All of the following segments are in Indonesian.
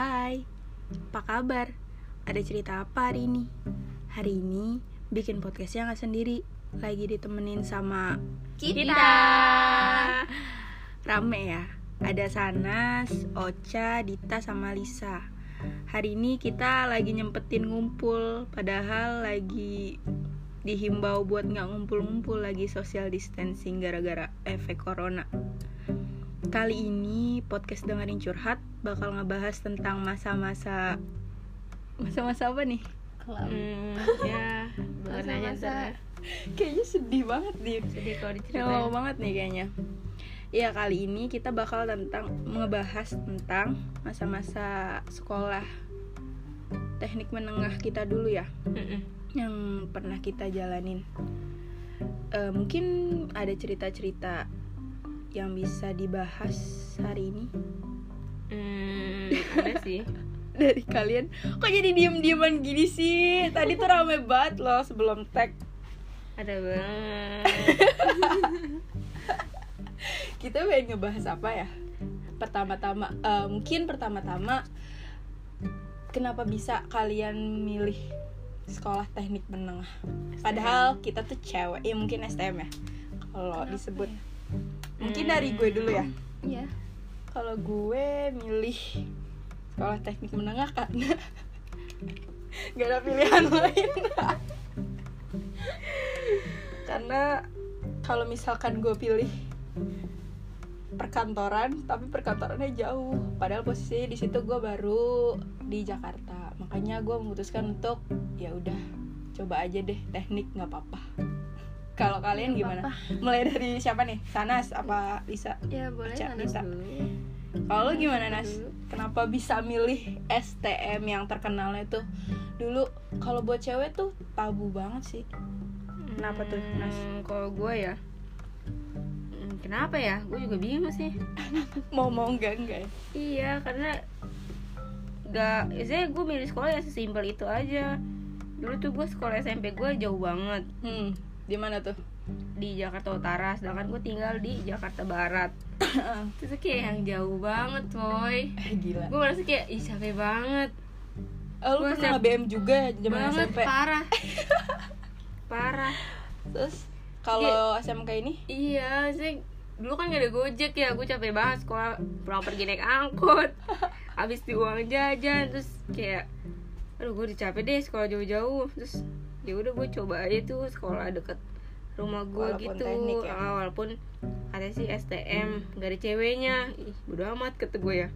Hai, apa kabar? Ada cerita apa hari ini? Hari ini bikin podcastnya nggak sendiri, lagi ditemenin sama Kita. Rame ya, ada Sanas, Ocha, Dita, sama Lisa Hari ini kita lagi nyempetin ngumpul, padahal lagi dihimbau buat nggak ngumpul-ngumpul lagi social distancing gara-gara efek corona Kali ini podcast dengerin curhat bakal ngebahas tentang masa-masa masa-masa apa nih? Hmm, ya, Masa-masa ntar Kayaknya sedih banget nih. sedih kalau Ya, diceritain. lama banget nih kayaknya. Ya kali ini kita bakal tentang ngebahas tentang masa-masa sekolah teknik menengah kita dulu ya yang pernah kita jalanin. Eh, mungkin ada cerita-cerita yang bisa dibahas hari ini Hmm, ada sih. dari kalian. Kok jadi diem-dieman gini sih? Tadi tuh rame banget loh sebelum tag. Ada banget. kita pengen ngebahas apa ya pertama-tama eh, mungkin pertama-tama kenapa bisa kalian milih sekolah teknik menengah padahal kita tuh cewek ya mungkin STM ya kalau disebut mungkin dari gue dulu ya. Iya. kalau gue milih sekolah teknik menengah karena gak ada pilihan lain. Karena kalau misalkan gue pilih perkantoran tapi perkantorannya jauh. Padahal posisinya di situ gue baru di Jakarta. Makanya gue memutuskan untuk ya udah coba aja deh teknik nggak apa-apa kalau kalian Nggak gimana mulai dari siapa nih Sanas apa Lisa Ya boleh Baca, Nanas bisa. dulu. kalau lu gimana Nas? Kenapa bisa milih STM yang terkenalnya tuh dulu kalau buat cewek tuh tabu banget sih. Kenapa tuh, Nas? Hmm, Kalau gue ya, hmm, kenapa ya? Gue juga bingung sih. Mau mau enggak enggak ya? Iya, karena gak, saya gue milih sekolah ya sesimpel itu aja. Dulu tuh gue sekolah SMP gue jauh banget Hmm, di mana tuh? di Jakarta Utara, sedangkan gue tinggal di Jakarta Barat. Terus kayak yang jauh banget, boy. Eh gila. Gue merasa kayak ih capek banget. Oh, lu Gua pernah siap- juga ya zaman banget SMP. parah. parah. Terus kalau SMK ini Iya, sih dulu kan gak ada gojek ya, gue capek banget sekolah pulang pergi naik angkot, habis di uang jajan, terus kayak, aduh gue udah capek deh sekolah jauh-jauh, terus ya udah gue coba aja tuh sekolah deket rumah gue gitu, teknik ya. Ah, walaupun ada sih STM, gak ada ceweknya, ih bodo amat kata gue ya.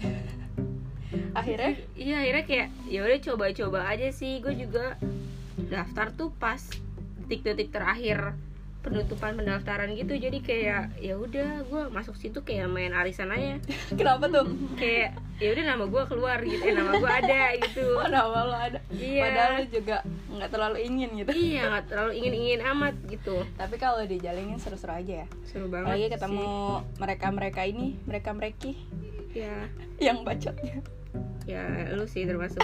akhirnya? Iya akhirnya kayak ya udah coba-coba aja sih, gue juga daftar tuh pas detik-detik terakhir penutupan pendaftaran gitu jadi kayak ya udah gue masuk situ kayak main arisan aja kenapa tuh? kayak ya udah nama gue keluar gitu eh, nama gue ada gitu Oh, nama lo ada. Iya. Padahal lu juga nggak terlalu ingin gitu. iya nggak terlalu ingin ingin amat gitu Tapi kalau dijalinin seru-seru aja ya. seru banget Lagi ketemu mereka-mereka ini, mereka-mereki sih. ya yang bacotnya. ya lu sih termasuk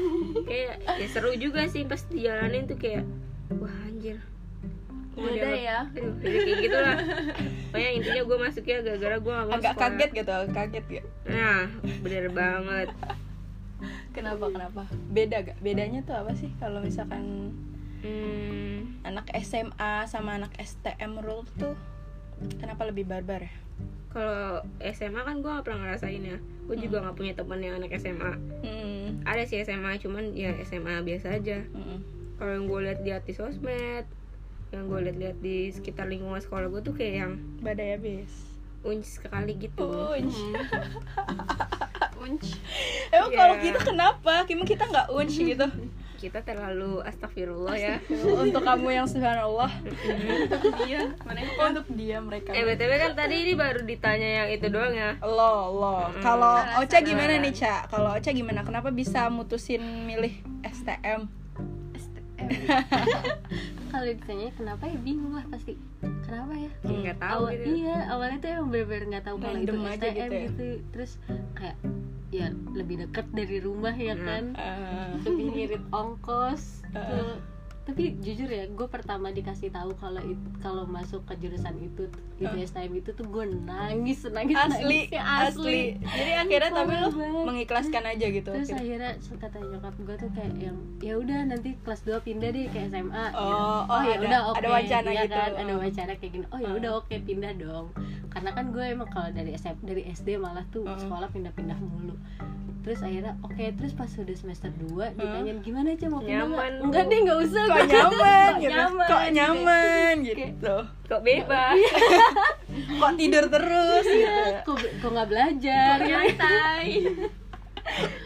kayak ya seru juga sih pas dijalanin tuh kayak wah anjir Beda dianggap- ya. aduh jadi kayak gitu lah pokoknya intinya gue masuknya gara-gara gue Agak sekolah. kaget gitu, kaget ya. nah bener banget Kenapa kenapa? Beda gak? Bedanya tuh apa sih kalau misalkan hmm, anak SMA sama anak STM rule tuh kenapa lebih barbar ya? kalau SMA kan gue gak pernah ngerasain ya gue juga gak punya teman yang anak SMA Hmm. ada sih SMA cuman ya SMA biasa aja hmm. kalau yang gue lihat lihat di sosmed yang gue lihat-lihat di sekitar lingkungan sekolah gue tuh kayak yang Badai habis. unc sekali gitu Unch. Unch. Emang Iya. kalau kita kenapa? Emang kita nggak unch gitu? kita terlalu astagfirullah ya Untuk kamu yang subhanallah. Iya, mana Untuk dia mereka. eh btw kan tadi ini baru ditanya yang itu doang ya Lo, lo. Hmm. Kalau Ocha gimana nih, Ca? Kalau Ocha gimana? Kenapa bisa mutusin milih STM? STM. Kalau ditanya kenapa ya bingung lah pasti. Kenapa ya? Kayak nggak tahu Awal- gitu Iya, awalnya tuh emang bener-bener nggak tahu kalau itu STM gitu gitu, ya? Terus kayak ya lebih dekat dari rumah ya Hmm. kan. Eh, Lebih ngirit ongkos. Eh. Tuh. tapi jujur ya gue pertama dikasih tahu kalau kalau masuk ke jurusan itu Hmm. STM itu tuh gue nangis nangis asli, nangisnya asli jadi akhirnya tapi lo mengikhlaskan aja gitu terus akhirnya. kata nyokap gue tuh kayak yang ya udah nanti kelas 2 pindah deh ke SMA Oh, oh, ya ada- udah oke ada wacana Iya gitu. kan ada wacana kayak gini oh ya Hmm. udah oke pindah dong karena kan gue emang kalau dari SM, dari SD malah tuh Hmm. sekolah pindah-pindah mulu terus akhirnya oke terus pas udah semester 2 Hmm. ditanyain gimana aja mau pindah Nyaman nggak? enggak deh nggak usah kok nyaman gitu nyaman kok gitu. nyaman gitu kok bebas kok tidur terus gitu. kok kok nggak belajar? Nyantai?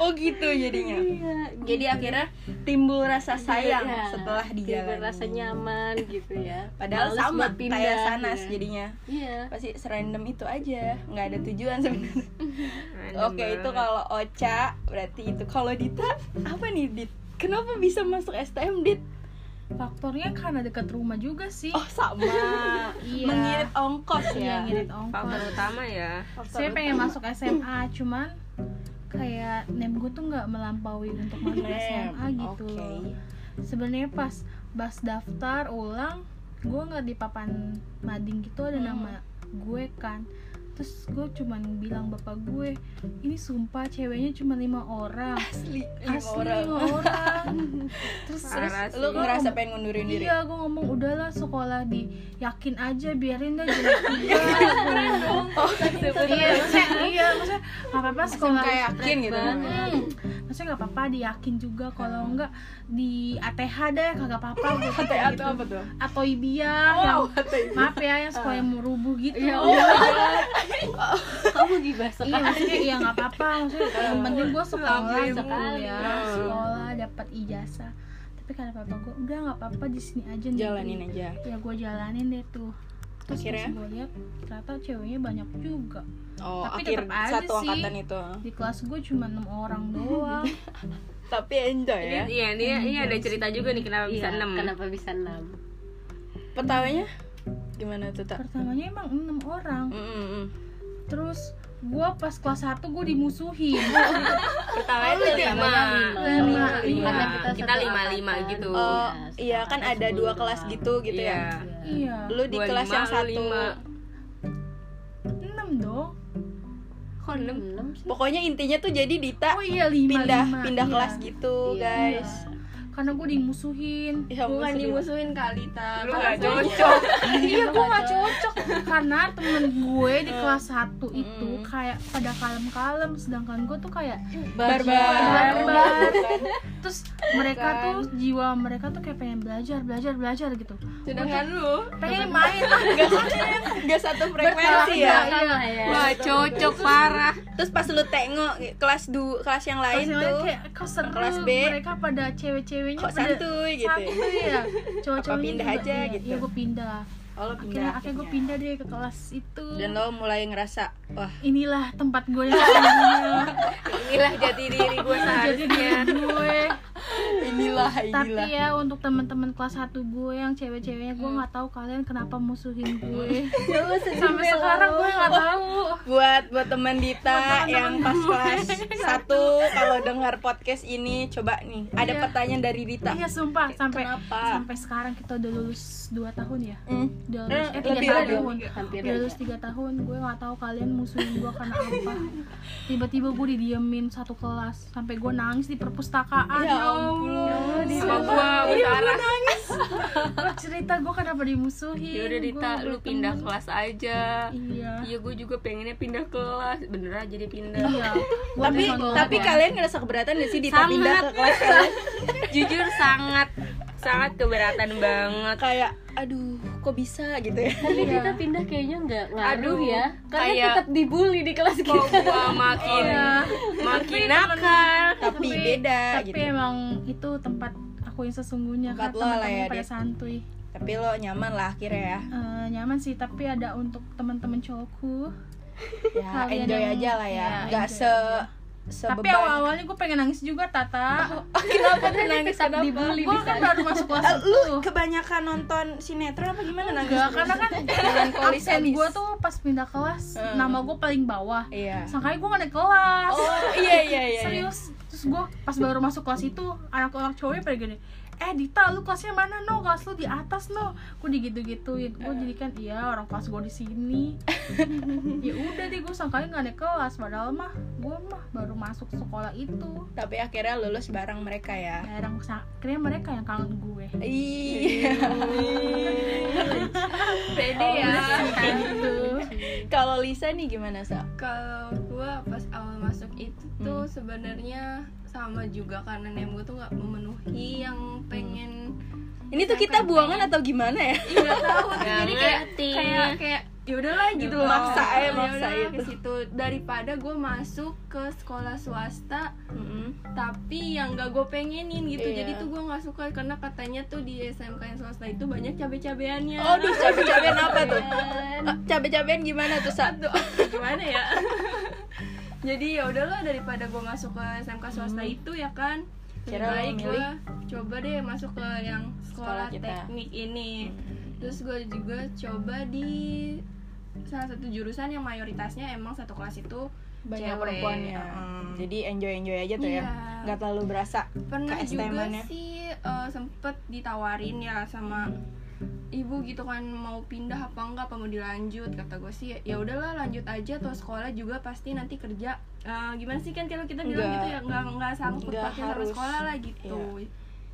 Oh gitu jadinya. Iya, jadi gitu. akhirnya timbul rasa sayang Iya, setelah di timbul jalan rasa nyaman gitu ya. Padahal Males sama pindah, kayak sanas gitu. jadinya. Iya. Pasti serandom itu aja nggak ada tujuan sebenarnya. Oke itu kalau Ocha berarti itu. Kalau Dita apa nih Dit? Kenapa bisa masuk STM Dit faktornya karena dekat rumah juga sih. Oh sama. Iya. mengirit ongkos Iya, ya ngirit faktor ongkos utama ya. Saya pengen masuk SMA cuman kayak nem gue tuh nggak melampaui untuk masuk SMA gitu. loh sebenarnya pas pas daftar ulang gue nggak di papan mading gitu ada Hmm. nama gue kan terus gue cuman bilang bapak gue ini sumpah ceweknya cuma lima orang. Asli lima asli orang lima orang. terus terus lu ngerasa pengen ngundurin diri? Iya, gue ngomong udahlah sekolah di yakin aja biarin dah jelek juga. oh, iya, maksudnya iya, maksudnya nggak apa-apa sekolah yakin gitu. Hmm, maksudnya nggak apa-apa diyakin juga kalau enggak di ATH deh kagak apa-apa gue ATA gitu. apa tuh? Atau Ibia yang oh ATA. maaf ya yang sekolah yang mau rubuh gitu. Ya kamu gibah Iya sekali. maksudnya iya nggak apa-apa. Maksudnya yang penting gue sekolah Sekali, gitu sekali. ya sekolah dapat ijazah. Tapi kata papa gue udah nggak apa-apa di sini aja nih." jalanin aja. Ya gue jalanin deh tuh terus Akhirnya? pas gue lihat ternyata ceweknya banyak juga. Oh Tapi akhir tetep aja satu sih. angkatan itu. Di kelas gue cuma enam orang doang. Tapi enjoy ini ya? iya ini ini ada cerita juga nih kenapa bisa Iya, enam? kenapa bisa enam? Pertamanya? Gimana tuh tak? Pertamanya emang enam orang. Mm, mm, mm. terus gue pas kelas 1 gue dimusuhin. Pertama itu lima. lima. Lima, Karena kita lima lima gitu. Oh Iya, iya kan ada dua 10 kelas gitu gitu Iya. ya? Iya. Lu di kelas lima, yang satu? lima. enam dong. Kok enam? Enam sih pokoknya intinya tuh jadi Dita oh iya lima pindah lima. pindah Iya. kelas gitu Iya. guys karena gue dimusuhin. Ya, bukan dimusuhin kali ta lu gak cocok. iya gue gak cocok. karena temen gue di kelas 1 itu Mm. kayak pada kalem-kalem sedangkan gue tuh kayak barbar. Barbar. terus mereka Kan. tuh jiwa mereka tuh kayak pengen belajar belajar belajar gitu. Sedangkan lu pengen main. Lah nggak satu frekuensi ya? lah ya. Wah cocok parah. Terus pas lu tengok kelas du kelas yang lain tuh kelas B. mereka pada cewek-ceweknya kok santuy gitu ya? santuy ya. Cowok-cowoknya pindah juga, aja iya, gitu? iya gue pindah. Oh lo akhirnya akhirnya gue pindah deh ke kelas itu. Dan lo mulai ngerasa wah. Inilah tempat gue yang inilah jati diri gue seharusnya diri gue inilah tapi inilah. ya untuk teman-teman kelas 1 gue yang cewek-ceweknya gue nggak tahu kalian kenapa musuhin gue. Sampai sekarang gue nggak tahu. Buat buat teman Dita Buat yang pas kelas satu. kalau dengar podcast ini coba nih ada Iya. pertanyaan dari Dita. Iya sumpah sampai Kenapa? sampai sekarang kita udah lulus 2 tahun ya? Hmm. udah Eh, lulus eh tiga lebih tahun. udah lulus tiga tahun gue nggak tahu kalian musuhin gue karena apa. Tiba-tiba gue didiemin satu kelas sampai gue nangis di perpustakaan Ya ampun. sama gue berdarah Gue cerita gue kenapa dimusuhin. Ya udah Dita Gua lu pindah temen. kelas aja. Iya. Iya gue juga pengennya pindah kelas. Beneran jadi pindah. Iya. Tapi tapi ya. kalian ngerasa keberatan gak sih Dita Sangat. pindah ke kelas kalian? Jujur sangat. Sangat keberatan banget. Kayak aduh kok bisa gitu ya? Tapi Iya. kita pindah kayaknya nggak ngaruh Aduh, ya. Karena kayak- tetap dibully di kelas kok kita. Gua makin Iya. makin nakal tapi beda tapi gitu. emang itu tempat aku yang sesungguhnya Tempat lo lah ya, pada santuy. Tapi lo nyaman lah akhirnya ya. Eh, nyaman sih tapi ada untuk teman-teman cowokku. Ya Kalian enjoy yang- aja lah ya. ya, nggak se aja. Sebeban tapi awal-awalnya gue pengen nangis juga Tata. Kenapa tuh nangis kenapa? dibully gue kan baru masuk kelas Eh, lu kebanyakan nonton sinetron apa gimana nangis Enggak, terus? karena kan absen gue tuh pas pindah kelas Hmm. nama gue paling bawah. Iya. Sangkanya gue gak naik kelas. Oh iya iya iya iya. serius. Terus gue pas baru masuk kelas itu anak-anak cowoknya pada gini eh Dita lu kelasnya mana? No kelas lu di atas no. Gue digitu-gituin. Gue jadi kan iya orang kelas gue di sini. Ya udah deh gue sangkanya nggak naik kelas. Padahal mah gue mah baru masuk sekolah itu. Tapi akhirnya lulus bareng mereka ya. ya orang kira mereka yang kangen gue. Iya. pede ya. Kalau Lisa nih gimana, Sa? kalau gua pas awal masuk itu tuh sebenarnya sama juga karena nem gue tuh nggak memenuhi yang pengen Ini tuh kita buangan atau gimana ya? nggak tahu. Jadi kayak kayak kayak ya udahlah gitu loh. Maksa ya, Ya maksa itu. ke situ. Daripada gue masuk ke sekolah swasta tapi yang gak gue pengenin gitu. Iya. jadi tuh gue nggak suka karena katanya tuh di SMK yang swasta itu banyak cabe-cabeannya. Oh, duh, cabe-cabean apa tuh? Ah, Cabe-cabean gimana tuh, Sa? Aduh, gimana ya jadi ya udahlah daripada gue masuk ke SMK swasta itu ya kan lebih Kira baik gue coba deh masuk ke yang Sekolah sekolah, kita. teknik ini terus gue juga coba di salah satu jurusan yang mayoritasnya emang satu kelas itu Banyak cewek. perempuannya. Mm. Jadi enjoy-enjoy aja tuh ya. Iya. Nggak terlalu berasa pernah juga sih eh, sempet ditawarin ya sama ibu gitu kan mau pindah apa enggak apa mau dilanjut kata gue sih ya udahlah lanjut aja atau sekolah juga pasti nanti kerja. Eh, gimana sih kan kalau kita bilang Enggak. gitu ya nggak nggak Nggak pakai sama harus. sekolah lah gitu.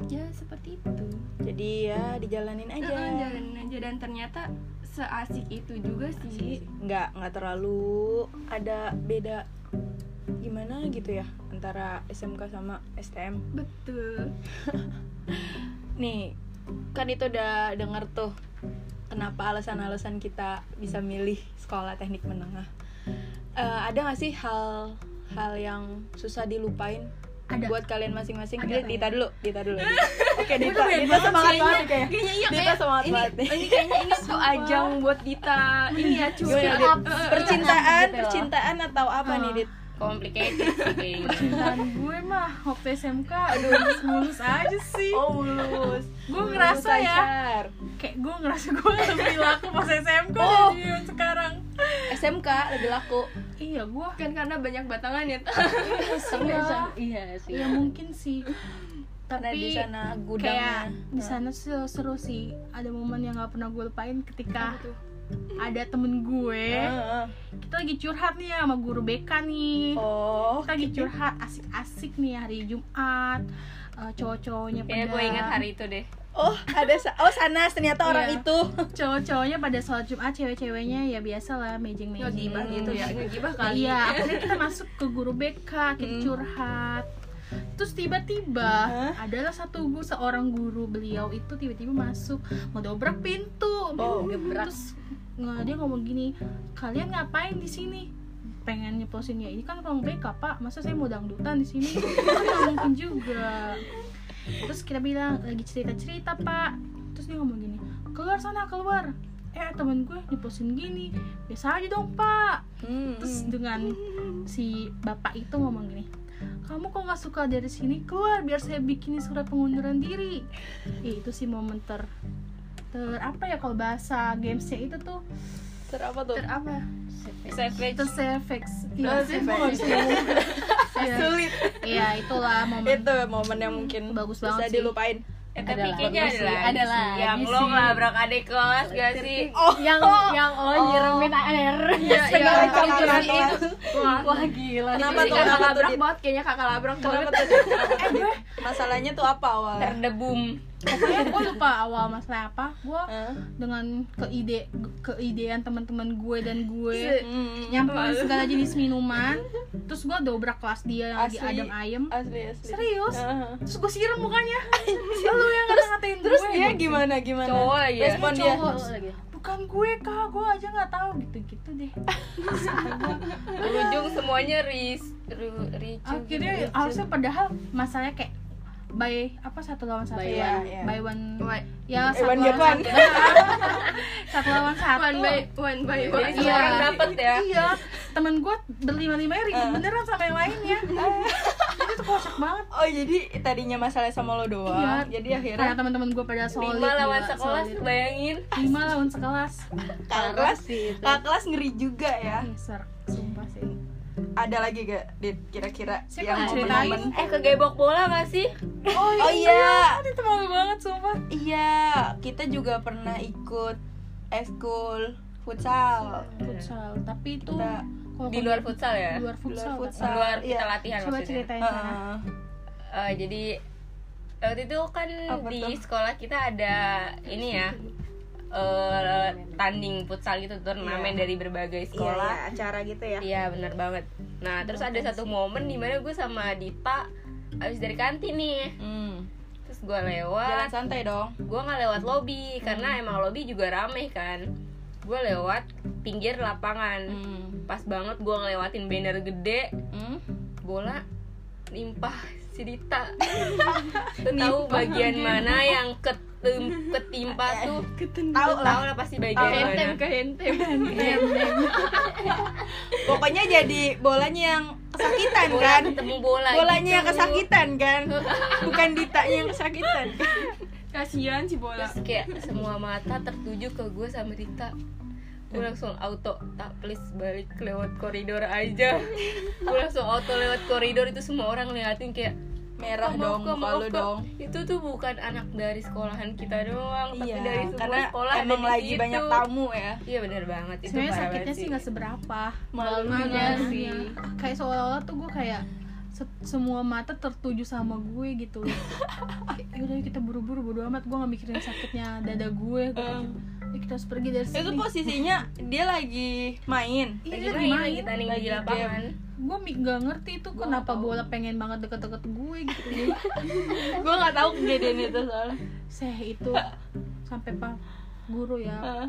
Ya seperti itu. Jadi ya dijalanin aja. Heeh, jalanin aja. Dan ternyata seasik itu juga sih. Nggak nggak terlalu ada beda gimana gitu ya antara SMK sama STM betul. Nih kan itu udah denger tuh kenapa alasan-alasan kita bisa milih sekolah teknik menengah. Eh, ada gak sih hal hal yang susah dilupain Ada. buat kalian masing-masing? Ada. Eh, Dita dulu Dita dulu. Oke Dita Dita semangat banget kayaknya kayaknya iya Dita kayak semangat ini, banget. nih ini kayaknya ini tuh ajang buat Dita. Ini ya cuy? Eh, percintaan Gitu loh. percintaan atau apa nih Dit complicated sih kayaknya. Gue mah waktu SMK aduh mulus aja sih. Oh mulus. Gue ngerasa ya kayak gue ngerasa gue lebih laku pas SMK Oh. dari sekarang. SMK lebih laku. Iya gue kan karena banyak batangan ya. Iya iya sih. Iya mungkin sih. Karena tapi di sana kayak gudangnya. di sana sih seru sih. Ada momen yang nggak pernah gue lupain ketika ada temen gue. Heeh. kita lagi curhat nih ya sama guru BK nih. Oh kita lagi curhat asik-asik nih hari Jumat. Eh, cowok-cowoknya pada gue ingat hari itu deh. Oh ada sa- oh sana ternyata orang Iya. itu. Cowok-cowoknya pada sholat Jumat cewek-ceweknya ya biasa lah mejeng-mejeng ngegibah gitu ya ngegibah kali. Iya akhirnya kita masuk ke guru BK kita Hmm. curhat terus tiba-tiba Hah? adalah satu guru seorang guru beliau itu tiba-tiba masuk ngedobrak pintu. Oh. terus nge- dia ngomong gini kalian ngapain di sini? Pengen nyeplosin ya ini kan ruang BK pak. Masa saya mau dangdutan di sini? Kan nggak mungkin juga. Terus kita bilang lagi cerita cerita pak. Terus dia ngomong gini keluar sana keluar. Eh temen gue nyeplosin gini biasa aja dong pak. Hmm, terus dengan si bapak itu ngomong gini kamu kok nggak suka dari sini? Keluar biar saya bikinin surat pengunduran diri. Itu sih momen ter ter apa ya kalau bahasa gamesnya itu tuh? Ter apa tuh? Ter apa? Savage ter savage iya sih, savage. bisa. Iya. sulit. Iya itulah momen itu momen yang mungkin Bagus bisa banget sih. dilupain eh, tapi Adalah. yang lo ngelabrak adik kelas gak sih? Oh. Yang yang lo nyiramin air. Iya, segala iya, campuran iya. itu Wah, wah gila. Kenapa tuh? kakak labrak banget kayaknya kakak labrak banget Dit? masalahnya tuh apa awalnya? Terdebum pokoknya gue lupa awal masalah apa. Gue Hah? dengan keide keidean teman-teman gue dan gue Hmm, nyampurin segala jenis minuman terus gue dobrak kelas dia yang lagi Asli. adem ayem. Asli asli. Serius? Heeh. terus gue siram mukanya. Lalu yang terus ngatain terus gue dia gimana gimana? Cowok lagi ya? respon dia. Cowok. bukan gue kak. Gue aja nggak tahu. Gitu gitu deh. Berujung semuanya ris ru- ricu akhirnya gitu. harusnya padahal masalahnya kayak by apa satu lawan satu By ya? one, iya. by one Why? ya Eh, satu one. lawan one. satu. Satu lawan satu. One by one by one. jadi Iya. semua orang dapet ya. Iya. Temen gue berlima limanya ribet beneran sama yang lainnya jadi tuh kocak banget. Oh jadi tadinya masalah sama lo doang. Iya. jadi karena akhirnya teman-teman gue pada solid lima lawan gila, sekelas solid. bayangin. Lima lawan sekelas. Kakak kelas kakak kelas ngeri juga ya. Ser sumpah sih ada lagi gak Dit? Kira-kira yang kalau ceritain, Eh kegebok bola gak sih? oh iya. itu malu banget sumpah. Iya. Kita juga pernah ikut eskul futsal. Futsal tapi itu kita Di luar futsal ya? di luar di futsal, luar futsal. Di luar kita Iya. latihan coba maksudnya. ceritain sana Heeh. Eh, Jadi waktu itu kan Apa di tuh? sekolah kita ada ini ya eh tanding futsal gitu turnamen Iya. dari berbagai Iya, sekolah iya, acara gitu ya Iya bener banget. Nah terus ada satu momen di mana gue sama Dita abis dari kantin nih. Hmm. Terus gue jalan lewat, santai dong gue nggak lewat lobby karena emang lobby juga rame kan. Gue lewat pinggir lapangan. hmm. Pas banget gue ngelewatin banner gede, Hmm? bola nimpah si Dita. Tahu bagian mana yang ketim ketimpa tuh? tahu lah tahu lah pasti bagian mana. kehentem pokoknya jadi bolanya yang kesakitan Bola kan ketemu bola. bolanya yang gitu. kesakitan kan bukan ditanya yang kesakitan kasihan si bola terus kayak semua mata tertuju ke gue sama Rita gue langsung auto tak please balik lewat koridor aja gue langsung auto lewat koridor itu semua orang liatin kayak merah "Kok dong kok kalau kok?" dong. itu tuh bukan anak dari sekolahan kita doang tapi iya dari semua karena sekolah emang lagi situ. banyak tamu ya. Iya bener banget itu sebenarnya sakitnya sih nggak seberapa. Malunya Malunya sih? kayak seolah-olah tuh gue kayak semua mata tertuju sama gue gitu. Yaudah kita buru-buru bodo amat gue gak mikirin sakitnya dada gue gue pikir, "Yuk kita harus pergi dari itu sini. posisinya dia lagi main. Lagi Iya, main. main. lagi tanding Lagi lapangan. Gue mi- gak ngerti itu kenapa bola pengen banget deket-deket gue gitu. Gue nggak tahu kejadian itu soalnya. Saya itu. Sampai pak guru ya. Ah,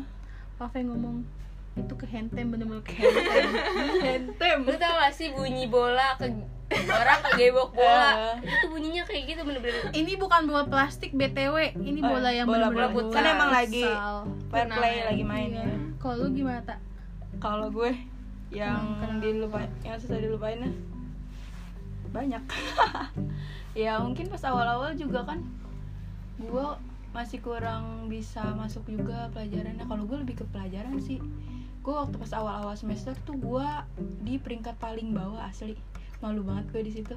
Pak Fe ngomong itu kehentem bener-bener kehentem. Hentem lu tau gak sih bunyi bola ke orang kegebok bola? Itu bunyinya kayak gitu bener-bener. Ini bukan bola plastik btw ini Oh, bola yang bola- bener-bener bola futsal. kan emang lagi fair play Turnamen. lagi main Iya. ya. Kalau lu gimana tak kalau gue yang Kenapa? dilupain yang susah dilupainnya banyak. Ya mungkin pas awal-awal juga kan gue masih kurang bisa masuk juga pelajarannya. Kalau gue lebih ke pelajaran sih gue waktu pas awal-awal semester tuh gue di peringkat paling bawah asli. Malu banget gue di situ.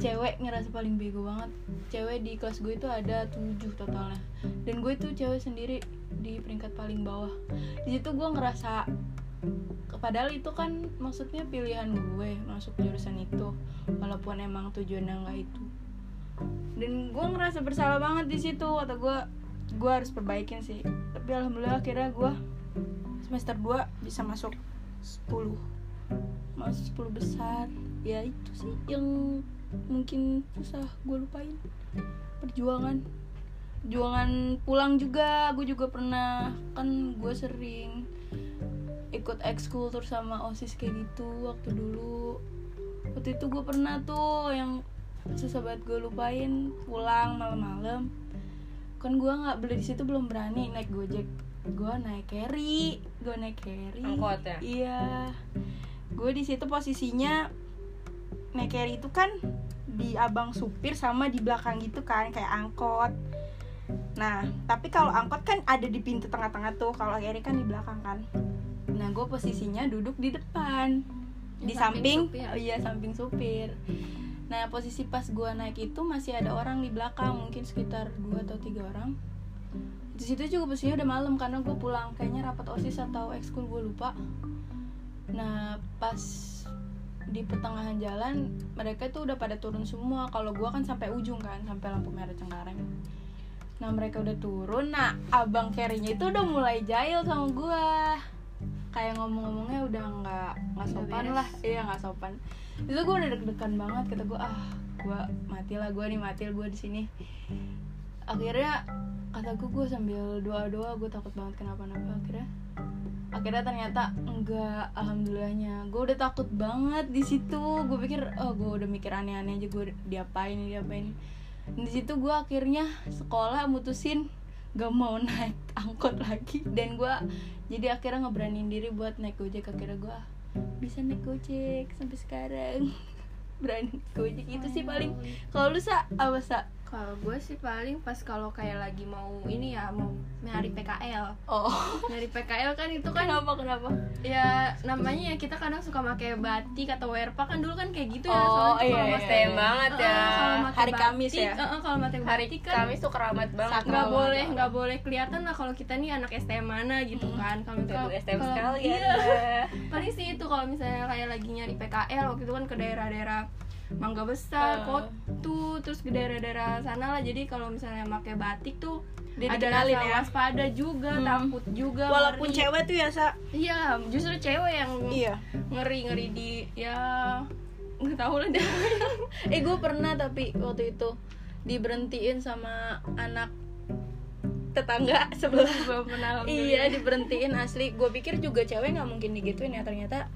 Cewek ngerasa paling bego banget. Cewek di kelas gue itu ada tujuh totalnya. Dan gue tuh cewek sendiri di peringkat paling bawah. Di situ gue ngerasa padahal itu kan maksudnya pilihan gue masuk jurusan itu walaupun emang tujuannya nggak itu. Dan gue ngerasa bersalah banget di situ atau gue gue harus perbaikin sih. Tapi alhamdulillah akhirnya gue semester 2 bisa masuk 10 masuk 10 besar. Ya itu sih yang mungkin susah gue lupain. Perjuangan. Perjuangan pulang juga. Gue juga pernah kan gue sering ikut ekskul terus sama osis kayak gitu waktu dulu. Waktu itu gue pernah tuh yang susah banget gue lupain. Pulang malam-malam. Kan gue nggak beli di situ belum berani naik gojek gue naik carry gue naik carry. Angkot ya? iya. Gue di situ posisinya naik carry itu kan di abang supir sama di belakang gitu kan kayak angkot. Nah tapi kalau angkot kan ada di pintu tengah-tengah tuh kalau carry kan di belakang kan. Nah gue posisinya duduk di depan di samping, samping oh iya samping supir. Nah posisi pas gue naik itu masih ada orang di belakang mungkin sekitar dua atau tiga orang di situ juga posisinya udah malam karena gue pulang. Kayaknya rapat osis atau ekskul gue lupa. Nah pas di pertengahan jalan mereka tuh udah pada turun semua. Kalau gue kan sampai ujung kan sampai lampu merah Cengkareng. Nah mereka udah turun. Nah abang carry-nya itu udah mulai jahil sama gue kayak ngomong-ngomongnya udah nggak nggak sopan lah. Iya nggak sopan. Itu gue udah deg-degan banget. Kata gue ah gue mati lah gue nih mati gue di sini akhirnya kata gue sambil doa doa gue takut banget kenapa-napa. Akhirnya akhirnya ternyata enggak alhamdulillahnya. Gue udah takut banget di situ. Gue pikir oh gue udah mikir aneh-aneh aja gue diapain diapain di situ gue akhirnya sekolah mutusin gak mau naik angkot lagi. Dan gue jadi akhirnya ngeberaniin diri buat naik gojek. Akhirnya gue bisa naik gojek sampai sekarang. Berani gojek. Itu sih paling kalau lu sa apa sa Kalau gue sih paling pas kalau kayak lagi mau ini ya mau nyari PKL. oh Nyari PKL kan itu kan kenapa kenapa ya namanya ya kita kadang suka pakai batik atau werpa kan dulu kan kayak gitu ya. Oh, soalnya iya, kalau iya, STM banget ya. Pakai Hari Kamis batik, ya? eh, eh, kalau pakai hari batik kan Kamis tuh keramat banget nggak boleh nggak boleh kelihatan lah kalau kita nih anak STM mana gitu kan kalau kalau- STM kalau- sekali ya iya. paling sih itu kalau misalnya kayak lagi nyari PKL waktu itu kan ke daerah-daerah Mangga Besar, Ah. Kotu, terus ke daerah-daerah sana lah. Jadi kalau misalnya pakai batik tuh Dia ada rasa ya? waspada juga, Hmm. takut juga. walaupun ngeri. cewek tuh ya sa Iya, justru cewek yang iya ngeri-ngeri di ya nggak tahu lah deh. eh gue pernah tapi waktu itu diberhentiin sama anak tetangga sebelah Belum pernah iya diberhentiin asli gue pikir juga cewek nggak mungkin digituin ya ternyata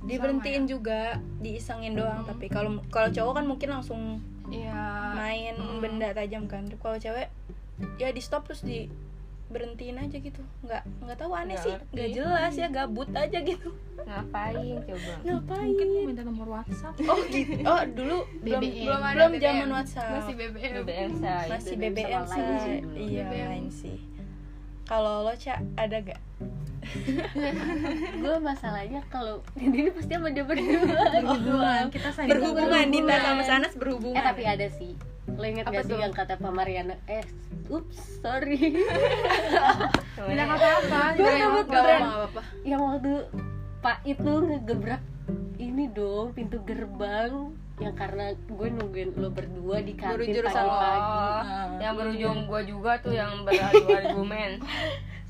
diberhentiin juga diisengin doang tapi kalau kalau cowok kan mungkin langsung Iya. main benda tajam kan. Kalau cewek ya di stop terus di berhentiin aja gitu. Nggak nggak tahu aneh Nggak sih. Nggak jelas ya gabut aja gitu. Ngapain coba? Ngapain? Mungkin mau minta nomor WhatsApp. Oh gitu. Oh dulu belum BBM. belum, ada belum BBM. zaman WhatsApp. Masih BBM. BBM say masih BBM sih. say iya lain sih. Kalau lo cak ada gak gue masalahnya kalau ini pasti sama dia berdua. Berhubungan. Kita saling berhubungan Dita berhubungan. sama Sanas berhubungan. eh tapi ada sih. Lo inget Apa gak sih yang kata Pak Mariana? Eh ups sorry. Tidak apa-apa. Gue tidak rambut apa-apa. Gak apa-apa. Yang waktu Pak itu ngegebrak ini dong pintu gerbang yang karena gue nungguin lo berdua di kantin pagi-pagi yang berujung gua juga tuh yang berargumen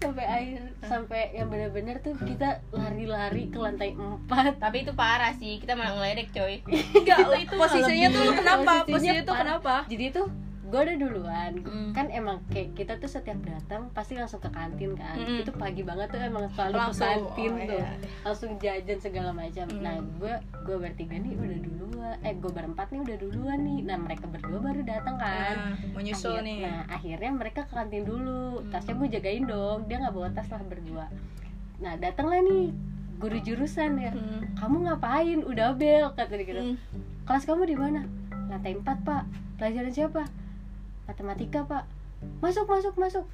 sampai akhir sampai yang bener-bener tuh kita lari-lari ke lantai 4 tapi itu parah sih kita malah ngeledek coy. Enggak posisinya tuh kenapa? Posisinya posisinya tuh kenapa? Jadi tuh gue udah duluan Mm. kan emang kayak kita tuh setiap datang pasti langsung ke kantin kan Mm. itu pagi banget tuh emang selalu Langsung, ke kantin oh, tuh iya. langsung jajan segala macam Mm. nah gue gue bertiga nih udah duluan eh gue berempat nih udah duluan nih nah mereka berdua baru datang kan Nah, mau nyusul Akhir- nih Nah akhirnya mereka ke kantin dulu Tasnya gue jagain dong Dia nggak bawa tas lah berdua Nah datanglah nih Guru jurusan ya Hmm. Kamu ngapain? Udah bel Kata dia gitu Hmm. Kelas kamu di mana? Lantai 4 pak Pelajaran siapa? Matematika pak. Masuk masuk masuk.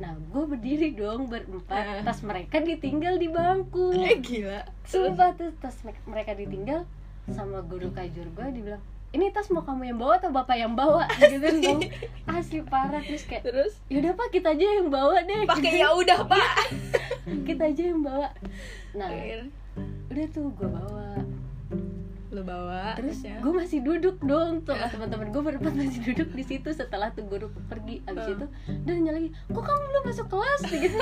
Nah gue berdiri dong berempat. Eh. Tas mereka ditinggal di bangku. Eh gila. Sumpah tuh tas me- mereka ditinggal Sama guru kajur gue dibilang ini tas mau kamu yang bawa atau bapak yang bawa? Gitu dong asli parah terus kayak terus? Yaudah pak kita aja yang bawa deh. Pakai ya udah pak. Kita aja yang bawa. Nah udah tuh gue bawa lu bawa terus ya. gue masih duduk dong tuh teman-teman gue berempat masih duduk di situ setelah tuh guru pergi abis Hmm. itu. Dan nanya lagi kok kamu belum masuk kelas? Gitu.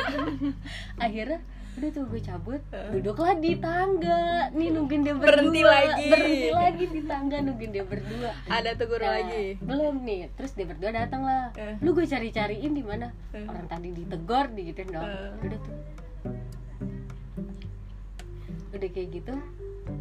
Akhirnya udah tuh gue cabut duduklah di tangga. Nih nungguin dia berdua. Berhenti lagi. berhenti lagi di tangga nungguin dia berdua. Ada tuh guru Nah, lagi. belum nih. Terus dia berdua datang lah Eh. lu gue cari cariin di mana? Eh. orang tadi ditegor digituin dong. Eh. udah tuh. Udah kayak gitu